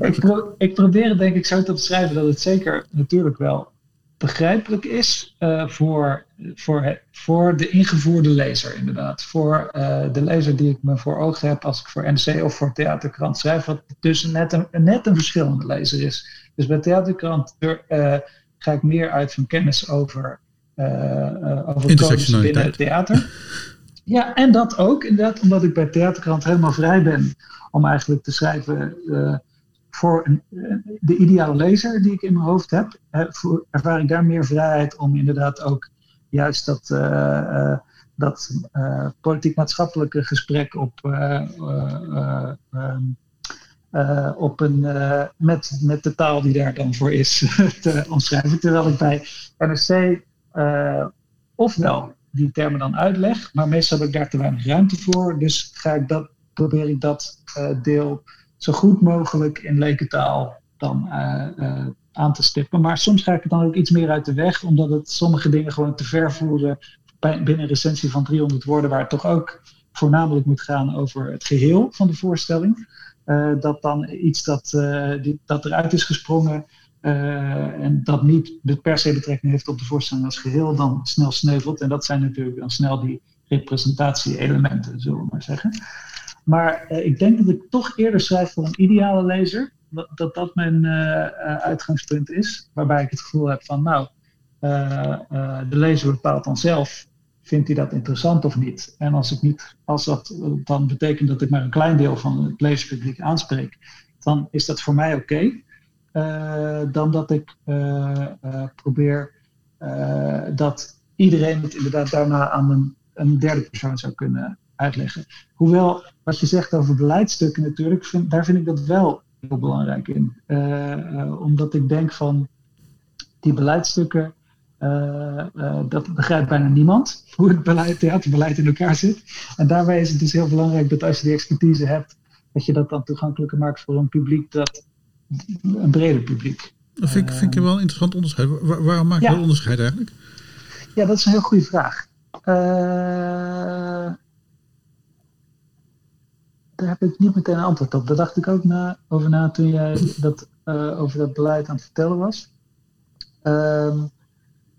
ik, pro ik, probeer het denk ik zo te beschrijven dat het zeker natuurlijk wel begrijpelijk is uh, voor, voor, voor de ingevoerde lezer, inderdaad. Voor uh, de lezer die ik me voor ogen heb als ik voor NC of voor Theaterkrant schrijf, wat dus net een, net een verschillende lezer is. Dus bij Theaterkrant uh, ga ik meer uit van kennis over, over binnen het theater. Ja, en dat ook, inderdaad, omdat ik bij Theaterkrant helemaal vrij ben om eigenlijk te schrijven voor een, de ideale lezer die ik in mijn hoofd heb, ervaar ik daar meer vrijheid om inderdaad ook juist dat, uh, dat uh, politiek-maatschappelijke gesprek op, um, op een, met, met de taal die daar dan voor is te omschrijven. Terwijl ik bij NRC ofwel die termen dan uitleg, maar meestal heb ik daar te weinig ruimte voor. Dus ga ik dat, probeer ik dat deel zo goed mogelijk in lekentaal dan uh, uh, aan te stippen. Maar soms ga ik het dan ook iets meer uit de weg, omdat het sommige dingen gewoon te ver voeren binnen een recensie van 300 woorden, waar het toch ook voornamelijk moet gaan over het geheel van de voorstelling. Uh, dat dan iets dat, dat eruit is gesprongen en dat niet per se betrekking heeft op de voorstelling als geheel, dan snel sneuvelt. En dat zijn natuurlijk dan snel die representatie-elementen, zullen we maar zeggen. Maar uh, ik denk dat ik toch eerder schrijf voor een ideale lezer. Dat dat, dat mijn uh, uitgangspunt is. Waarbij ik het gevoel heb van, nou, de lezer bepaalt dan zelf, vindt hij dat interessant of niet? En als, ik niet, als dat dan betekent dat ik maar een klein deel van het lezerspubliek aanspreek, dan is dat voor mij oké. Dan dat ik probeer dat iedereen het inderdaad daarna aan een, een derde persoon zou kunnen uitleggen. Hoewel, wat je zegt over beleidsstukken natuurlijk, vind, daar vind ik dat wel heel belangrijk in. Uh, uh, omdat ik denk van die beleidsstukken, uh, dat begrijpt bijna niemand, hoe het beleid, theaterbeleid in elkaar zit. En daarbij is het dus heel belangrijk dat als je die expertise hebt, dat je dat dan toegankelijker maakt voor een publiek, dat, een breder publiek. Dat vind ik, vind ik wel een interessant onderscheid. waarom maak je ja. dat onderscheid eigenlijk? Ja, dat is een heel goede vraag. Uh, daar heb ik niet meteen een antwoord op. Daar dacht ik ook na, over na toen jij dat, uh, over dat beleid aan het vertellen was. Um,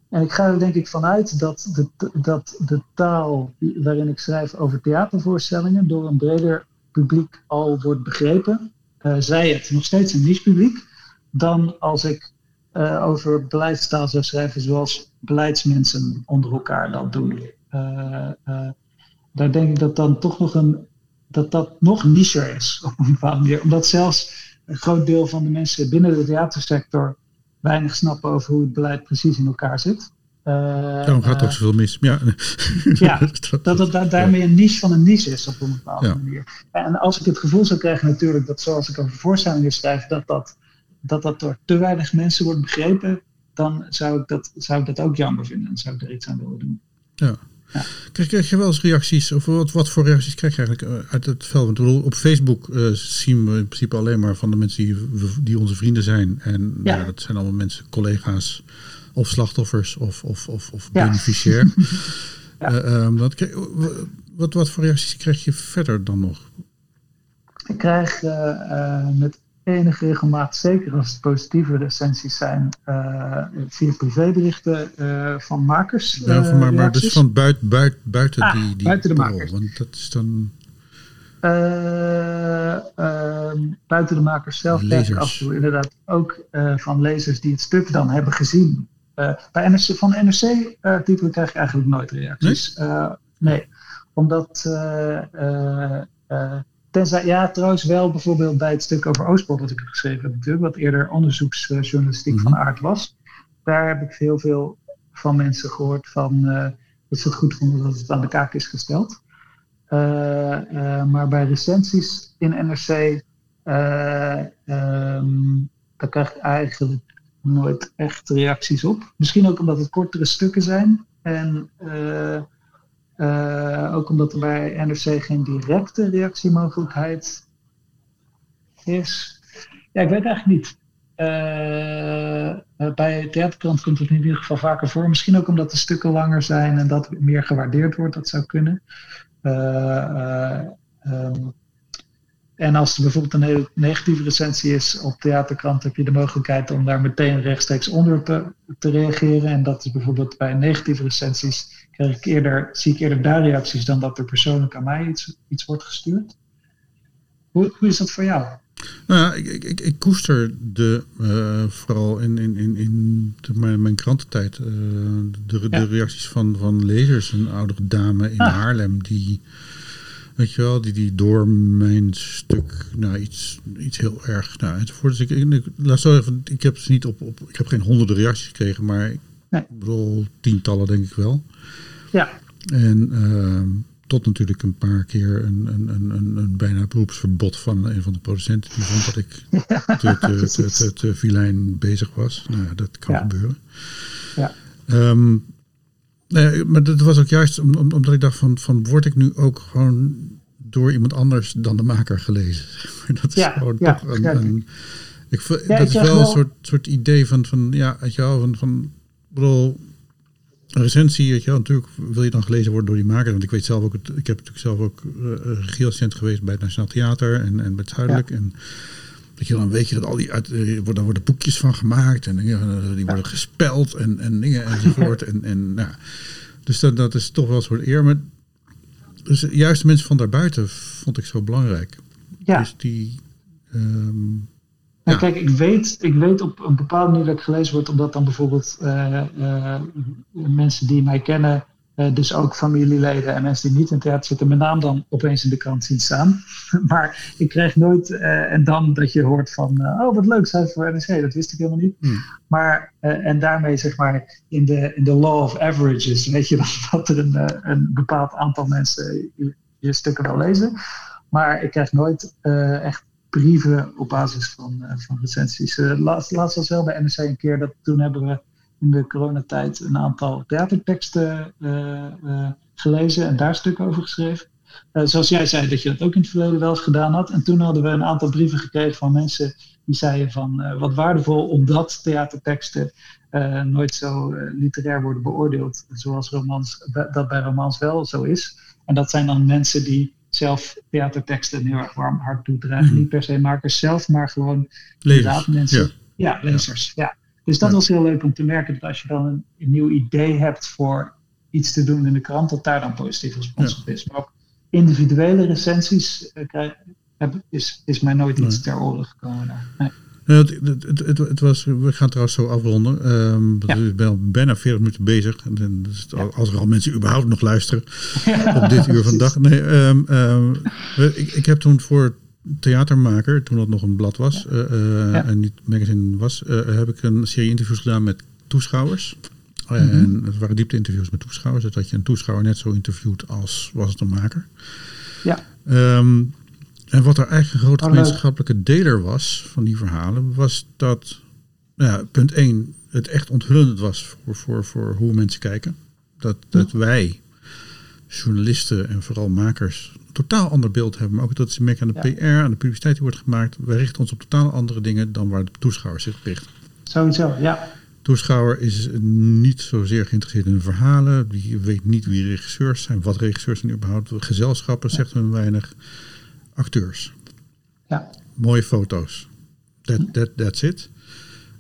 en ik ga er denk ik vanuit dat de, dat de taal waarin ik schrijf over theatervoorstellingen door een breder publiek al wordt begrepen. Uh, zij het nog steeds een niche publiek. Dan als ik uh, over beleidstaal zou schrijven zoals beleidsmensen onder elkaar dat doen. daar denk ik dat dan toch nog een dat dat nog nicher is op een bepaalde manier. Omdat zelfs een groot deel van de mensen binnen de theatersector weinig snappen over hoe het beleid precies in elkaar zit. Uh, Daarom gaat ook uh, zoveel mis. Ja, ja dat het da daarmee een niche van een niche is op een bepaalde ja. manier. En als ik het gevoel zou krijgen natuurlijk dat zoals ik over voorstellingen schrijf, dat dat, dat dat door te weinig mensen wordt begrepen, dan zou ik dat, zou ik dat ook jammer vinden en zou ik er iets aan willen doen. Ja. Ja. Krijg, je wel eens reacties, of wat, wat voor reacties krijg je eigenlijk eh, uit het veld? Want op Facebook uh, zien we in principe alleen maar van de mensen die, die onze vrienden zijn. En ja. Nou, dat zijn allemaal mensen, collega's of slachtoffers of, of, of, of ja. beneficiair. ja. uh, um, wat, wat, wat voor reacties krijg je verder dan nog? Ik krijg met enige regelmaat, zeker als het positieve recensies zijn, uh, via privéberichten uh, van makers. Ja, van, maar, maar dus van buiten, buiten, buiten ah, die, die buiten de makers. Want dat is dan. Uh, buiten de makers zelf krijg ik af en toe inderdaad ook van lezers die het stuk dan hebben gezien. bij NRC, van NRC-titelen krijg ik eigenlijk nooit reacties. Nee, nee omdat Tenzij, ja, trouwens wel bijvoorbeeld bij het stuk over Oostblok dat ik heb geschreven heb natuurlijk, wat eerder onderzoeksjournalistiek mm -hmm. van aard was. Daar heb ik heel veel van mensen gehoord van uh, dat ze het goed vonden dat het aan de kaak is gesteld. Uh, uh, maar bij recensies in NRC, um, daar krijg ik eigenlijk nooit echt reacties op. Misschien ook omdat het kortere stukken zijn. En uh, ook omdat er bij NRC geen directe reactiemogelijkheid is. Ja, ik weet eigenlijk niet. bij theaterkrant komt het in ieder geval vaker voor. Misschien ook omdat de stukken langer zijn en dat meer gewaardeerd wordt. Dat zou kunnen. Um, en als er bijvoorbeeld een negatieve recensie is op theaterkrant, heb je de mogelijkheid om daar meteen rechtstreeks onder te, te reageren. En dat is bijvoorbeeld bij negatieve recensies, krijg ik eerder, zie ik eerder daar reacties dan dat er persoonlijk aan mij iets, iets wordt gestuurd. Hoe, hoe is dat voor jou? Nou ja, ik, ik, ik koester de, uh, vooral in, in, in, in mijn, mijn krantentijd, uh, de, de reacties van, van lezers. Een oudere dame in ah. Haarlem die Weet je wel, die, die door mijn stuk nou, iets, iets heel erg. Nou, enzovoort. Dus ik, ik, laat zo even, ik heb ze niet op, op. Ik heb geen honderden reacties gekregen, maar nee. ik bedoel, tientallen denk ik wel. Ja. En uh, tot natuurlijk een paar keer een, een, een, een, bijna beroepsverbod van een van de producenten. Die vond dat ik te, te, te, vilijn bezig was. Nou ja, dat kan gebeuren. Ja. Um, Nee, maar dat was ook juist omdat ik dacht van, van word ik nu ook gewoon door iemand anders dan de maker gelezen? dat is ja, gewoon ja, toch een, een ik, dat is wel een soort, soort idee van, van ja, weet je wel, van, van bedoel, een recensie, weet je wel, natuurlijk wil je dan gelezen worden door die maker. Want ik weet zelf ook, ik heb natuurlijk zelf ook uh, geweest bij het Nationaal Theater en, en bij het Zuidelijk. En dat je, dan weet je dat al die uit, er worden, worden boekjes van gemaakt en dingen, die worden gespeld en, en dingen enzovoort. en, en, nou, dus dat, dat is toch wel een soort eer. Maar dus juist de mensen van daarbuiten vond ik zo belangrijk. Ja. Dus die. Um, ja. Kijk, ik weet, ik weet op een bepaalde manier dat ik gelezen word, omdat dan bijvoorbeeld uh, uh, mensen die mij kennen uh, dus ook familieleden en mensen die niet in het theater zitten, mijn naam dan opeens in de krant zien staan. maar ik kreeg nooit, en dan dat je hoort van, oh wat leuk, zij voor NEC, dat wist ik helemaal niet. Hmm. Maar, en daarmee zeg maar, in de, in de law of averages, weet je dan dat er een, een bepaald aantal mensen je, je, stukken wel lezen. Maar ik krijg nooit echt brieven op basis van, van recensies. laatst, laatst was wel bij NEC een keer, dat toen hebben we in de coronatijd een aantal theaterteksten uh, gelezen en daar stukken over geschreven. Zoals jij zei dat je dat ook in het verleden wel eens gedaan had. En toen hadden we een aantal brieven gekregen van mensen die zeiden van wat waardevol omdat theaterteksten nooit zo literair worden beoordeeld zoals romans, dat bij romans wel zo is. En dat zijn dan mensen die zelf theaterteksten heel erg warm hart toedragen. Mm Niet per se makers zelf, maar gewoon Lezers. mensen. Ja, ja lezers. ja. Dus dat was heel leuk om te merken dat als je dan een, nieuw idee hebt voor iets te doen in de krant, dat daar dan positief respons op is. Maar ook individuele recensies uh, is, is mij nooit iets ter oren gekomen. Nee. Het, het, het, het, was, we gaan trouwens zo afronden. Um, ja. Ik ben al bijna 40 minuten bezig. En dus Als er al mensen überhaupt nog luisteren op dit uur van dag. Nee, um, um, ik, ik heb toen voor theatermaker, toen dat nog een blad was uh, uh, en niet magazine was, uh, heb ik een serie interviews gedaan met toeschouwers. Mm-hmm. En het waren diepte interviews met toeschouwers, dus dat je een toeschouwer net zo interviewt als was het een maker. Ja. Um, en wat er eigenlijk een grote oh, gemeenschappelijke deler was van die verhalen, was dat, nou ja, punt 1, het echt onthullend was voor, voor, voor hoe mensen kijken. Dat, dat wij, journalisten en vooral makers, totaal ander beeld hebben. Maar ook dat ze merken aan de PR, aan de publiciteit die wordt gemaakt. We richten ons op totaal andere dingen dan waar de toeschouwer zich richt. Sowieso, ja. Toeschouwer is niet zozeer geïnteresseerd in verhalen. Die weet niet wie regisseurs zijn, wat regisseurs zijn überhaupt. Gezelschappen zegt hun weinig. Acteurs. Ja. Mooie foto's. That, that, that's it.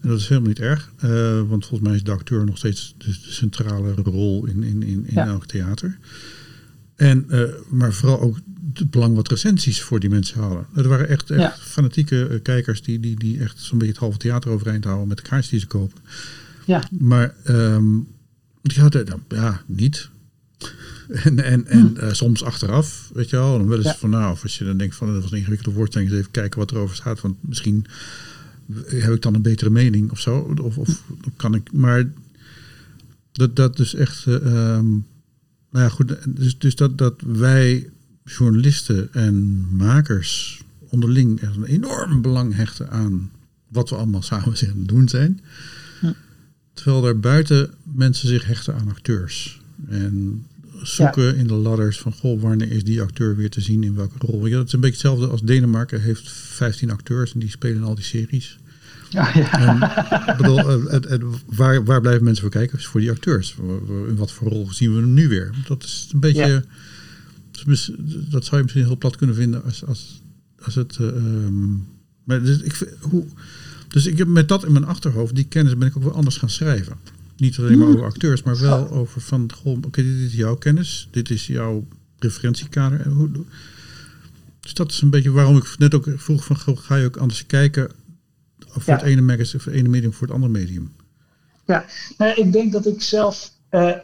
En dat is helemaal niet erg. Uh, want volgens mij is de acteur nog steeds de, centrale rol in, in, in, in elk theater. En, uh, maar vooral ook het belang wat recensies voor die mensen hadden. Er waren echt, echt fanatieke uh, kijkers die, die, die echt zo'n beetje het halve theater overeind houden met de kaartjes die ze kopen. Ja. Maar um, die hadden ja, niet. En en, en uh, soms achteraf, weet je wel, dan wel eens ja. van nou, of als je dan denkt van dat was een ingewikkelde woordstelling, eens even kijken wat erover staat. Want misschien heb ik dan een betere mening of zo. Of, of kan ik, maar dat, dat dus echt. Um, nou ja, goed. Dus, dus dat, dat wij journalisten en makers onderling echt een enorm belang hechten aan wat we allemaal samen aan het doen zijn. Ja. Terwijl er buiten mensen zich hechten aan acteurs. En zoeken in de ladders van, goh, wanneer is die acteur weer te zien in welke rol. Ja, dat is een beetje hetzelfde als Denemarken heeft 15 acteurs en die spelen al die series. Ja, ja. ik bedoel, uh, waar, waar blijven mensen voor kijken? Voor die acteurs. In wat voor rol zien we hem nu weer? Dat is een beetje. Dat zou je misschien heel plat kunnen vinden als, als, als het. Uh, maar dus ik, hoe, dus ik heb met dat in mijn achterhoofd, die kennis, ben ik ook wel anders gaan schrijven. Niet alleen maar over acteurs, maar wel over van, oké, dit is jouw kennis, dit is jouw referentiekader. Hoe, dus dat is een beetje waarom ik net ook vroeg van, ga je ook anders kijken voor het ene magazine, voor het ene medium, voor het andere medium? Ja, nou, ik denk dat ik zelf, uh,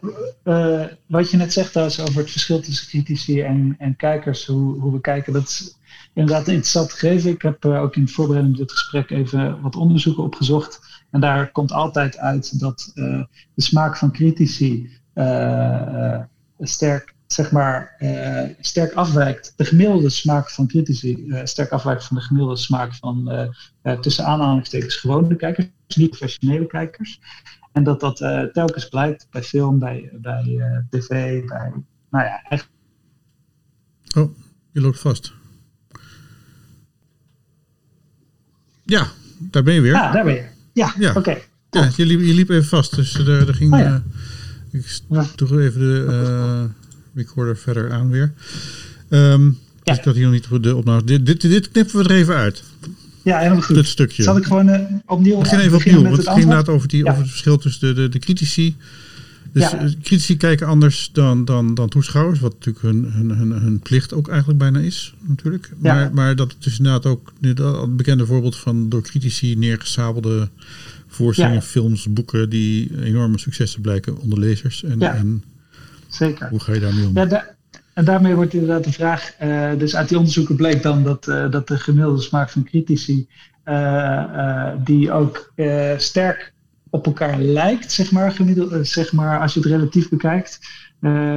uh, wat je net zegt over het verschil tussen critici en, en kijkers, hoe, hoe we kijken, dat is inderdaad interessant gegeven. Ik heb uh, ook in voorbereiding dit gesprek even wat onderzoeken opgezocht. En daar komt altijd uit dat de smaak van critici sterk zeg maar, uh, sterk afwijkt, de gemiddelde smaak van critici sterk afwijkt van de gemiddelde smaak van tussen aanhalingstekens gewone kijkers, niet professionele kijkers. En dat dat telkens blijkt bij film, bij, bij tv, bij, nou ja, echt. Oh, je loopt vast. Ja, daar ben je weer. Ja, daar ben je. Ja, ja. oké. Ja, je liep, je liep even vast, dus er, er ging... Oh, ja. ik doe even de recorder verder aan weer. Um, ja. Dus dat hier nog niet de opname. Dit, dit, dit knippen we er even uit. Ja, helemaal goed. Dit stukje. Zal ik gewoon uh, opnieuw Begin even opnieuw, want het ging inderdaad over, die, over het verschil tussen de, de, de critici. Dus ja. Eh, critici kijken anders dan, dan, dan toeschouwers, wat natuurlijk hun, hun, hun, hun plicht ook eigenlijk bijna is, natuurlijk. Maar, ja. maar dat het is inderdaad ook het bekende voorbeeld van door critici neergesabelde voorstellingen, ja. films, boeken die enorme successen blijken onder lezers. En, en zeker. Hoe ga je daarmee om? Ja, en daarmee wordt inderdaad de vraag, uh, dus uit die onderzoeken bleek dan dat, uh, dat de gemiddelde smaak van critici, uh, die ook sterk op elkaar lijkt, zeg maar, gemiddeld, zeg maar als je het relatief bekijkt,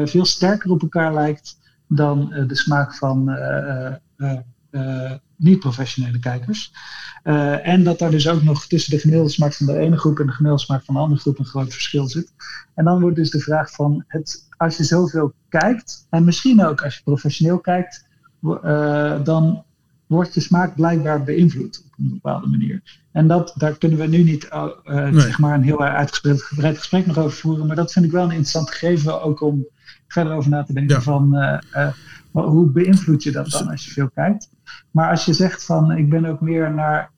veel sterker op elkaar lijkt dan de smaak van niet-professionele kijkers. En dat daar dus ook nog tussen de gemiddelde smaak van de ene groep en de gemiddelde smaak van de andere groep een groot verschil zit. En dan wordt dus de vraag van, het, als je zoveel kijkt, en misschien ook als je professioneel kijkt, dan wordt je smaak blijkbaar beïnvloed op een bepaalde manier. En dat, daar kunnen we nu niet uh, nee. zeg maar een heel uitgebreid gesprek nog over voeren, maar dat vind ik wel een interessant gegeven, ook om verder over na te denken ja. van hoe beïnvloed je dat dan als je veel kijkt. Maar als je zegt van ik ben ook meer naar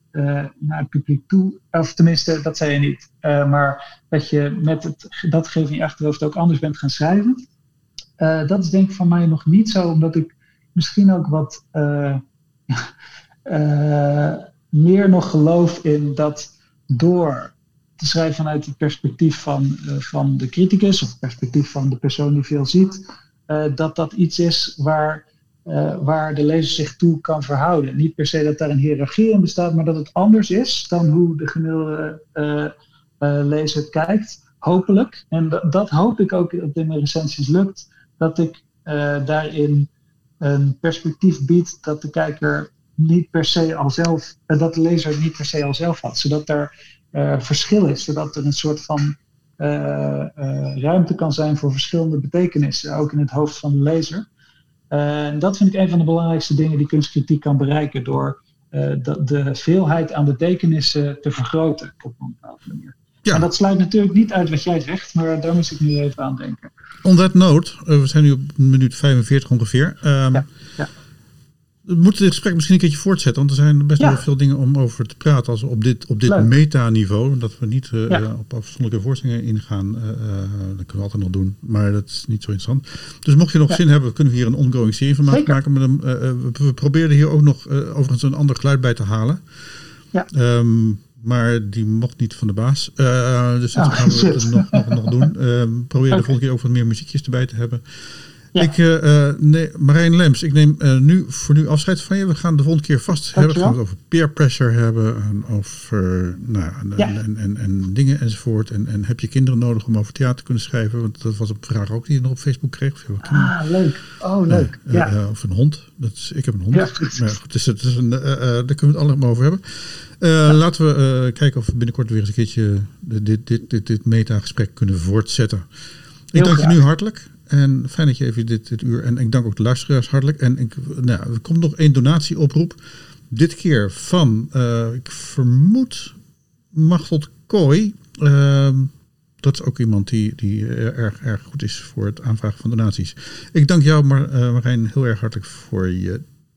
naar het publiek toe. Of tenminste, dat zei je niet. Maar dat je met het, datgeve in je achterhoofd ook anders bent gaan schrijven. Dat is denk ik van mij nog niet zo, omdat ik misschien ook wat meer nog geloof in dat door te schrijven vanuit het perspectief van, van de criticus of het perspectief van de persoon die veel ziet, dat dat iets is waar waar de lezer zich toe kan verhouden. Niet per se dat daar een hiërarchie in bestaat, maar dat het anders is dan hoe de gemiddelde lezer kijkt. Hopelijk. En dat, dat hoop ik ook dat in mijn recensies lukt. Dat ik daarin een perspectief bied dat de kijker niet per se al zelf, dat de lezer niet per se al zelf had. Zodat er verschil is, zodat er een soort van ruimte kan zijn voor verschillende betekenissen, ook in het hoofd van de lezer. En dat vind ik een van de belangrijkste dingen die kunstkritiek kan bereiken door de, veelheid aan betekenissen te vergroten op een bepaalde manier. Ja. En dat sluit natuurlijk niet uit wat jij zegt, maar daar moest ik nu even aan denken. On that note, uh, we zijn nu op minuut 45 ongeveer. Um, ja. ja. We moeten dit gesprek misschien een keertje voortzetten, want er zijn best wel veel dingen om over te praten. Als op dit, op dit metaniveau, dat we niet uh, ja. op afzonderlijke voorstellingen ingaan, uh, dat kunnen we altijd nog doen, maar dat is niet zo interessant. Dus mocht je nog zin hebben, kunnen we hier een ongoing serie van maken. maken met een, uh, we probeerden hier ook nog overigens een ander geluid bij te halen. Ja. Um, maar die mocht niet van de baas. Uh, dus dat oh, gaan we nog, nog, nog, doen. Uh, probeer okay. de volgende keer ook wat meer muziekjes erbij te hebben. Ja. Ik, uh, nee, Marijn Lems, ik neem nu voor nu afscheid van je. We gaan de volgende keer vast hebben. We gaan het over peer pressure hebben. En over nou, ja. en, en, en, dingen enzovoort. En, en heb je kinderen nodig om over theater te kunnen schrijven? Want dat was een vraag ook die je nog op Facebook kreeg. Of ah, leuk. Oh, leuk. Ja. of een hond. Dat is, ik heb een hond. Ja, maar goed, dus, het is een, daar kunnen we het allemaal over hebben. Ja. Laten we kijken of we binnenkort weer eens een keertje dit, dit, dit, dit meta-gesprek kunnen voortzetten. Ik dank graag. je nu hartelijk. En fijn dat je even dit, dit uur. En ik dank ook de luisteraars hartelijk. En ik, nou, er komt nog één donatieoproep. Dit keer van, uh, ik vermoed Machteld Kooi. Ehm, dat is ook iemand die, die erg, erg goed is voor het aanvragen van donaties. Ik dank jou, Mar Marijn, heel erg hartelijk voor je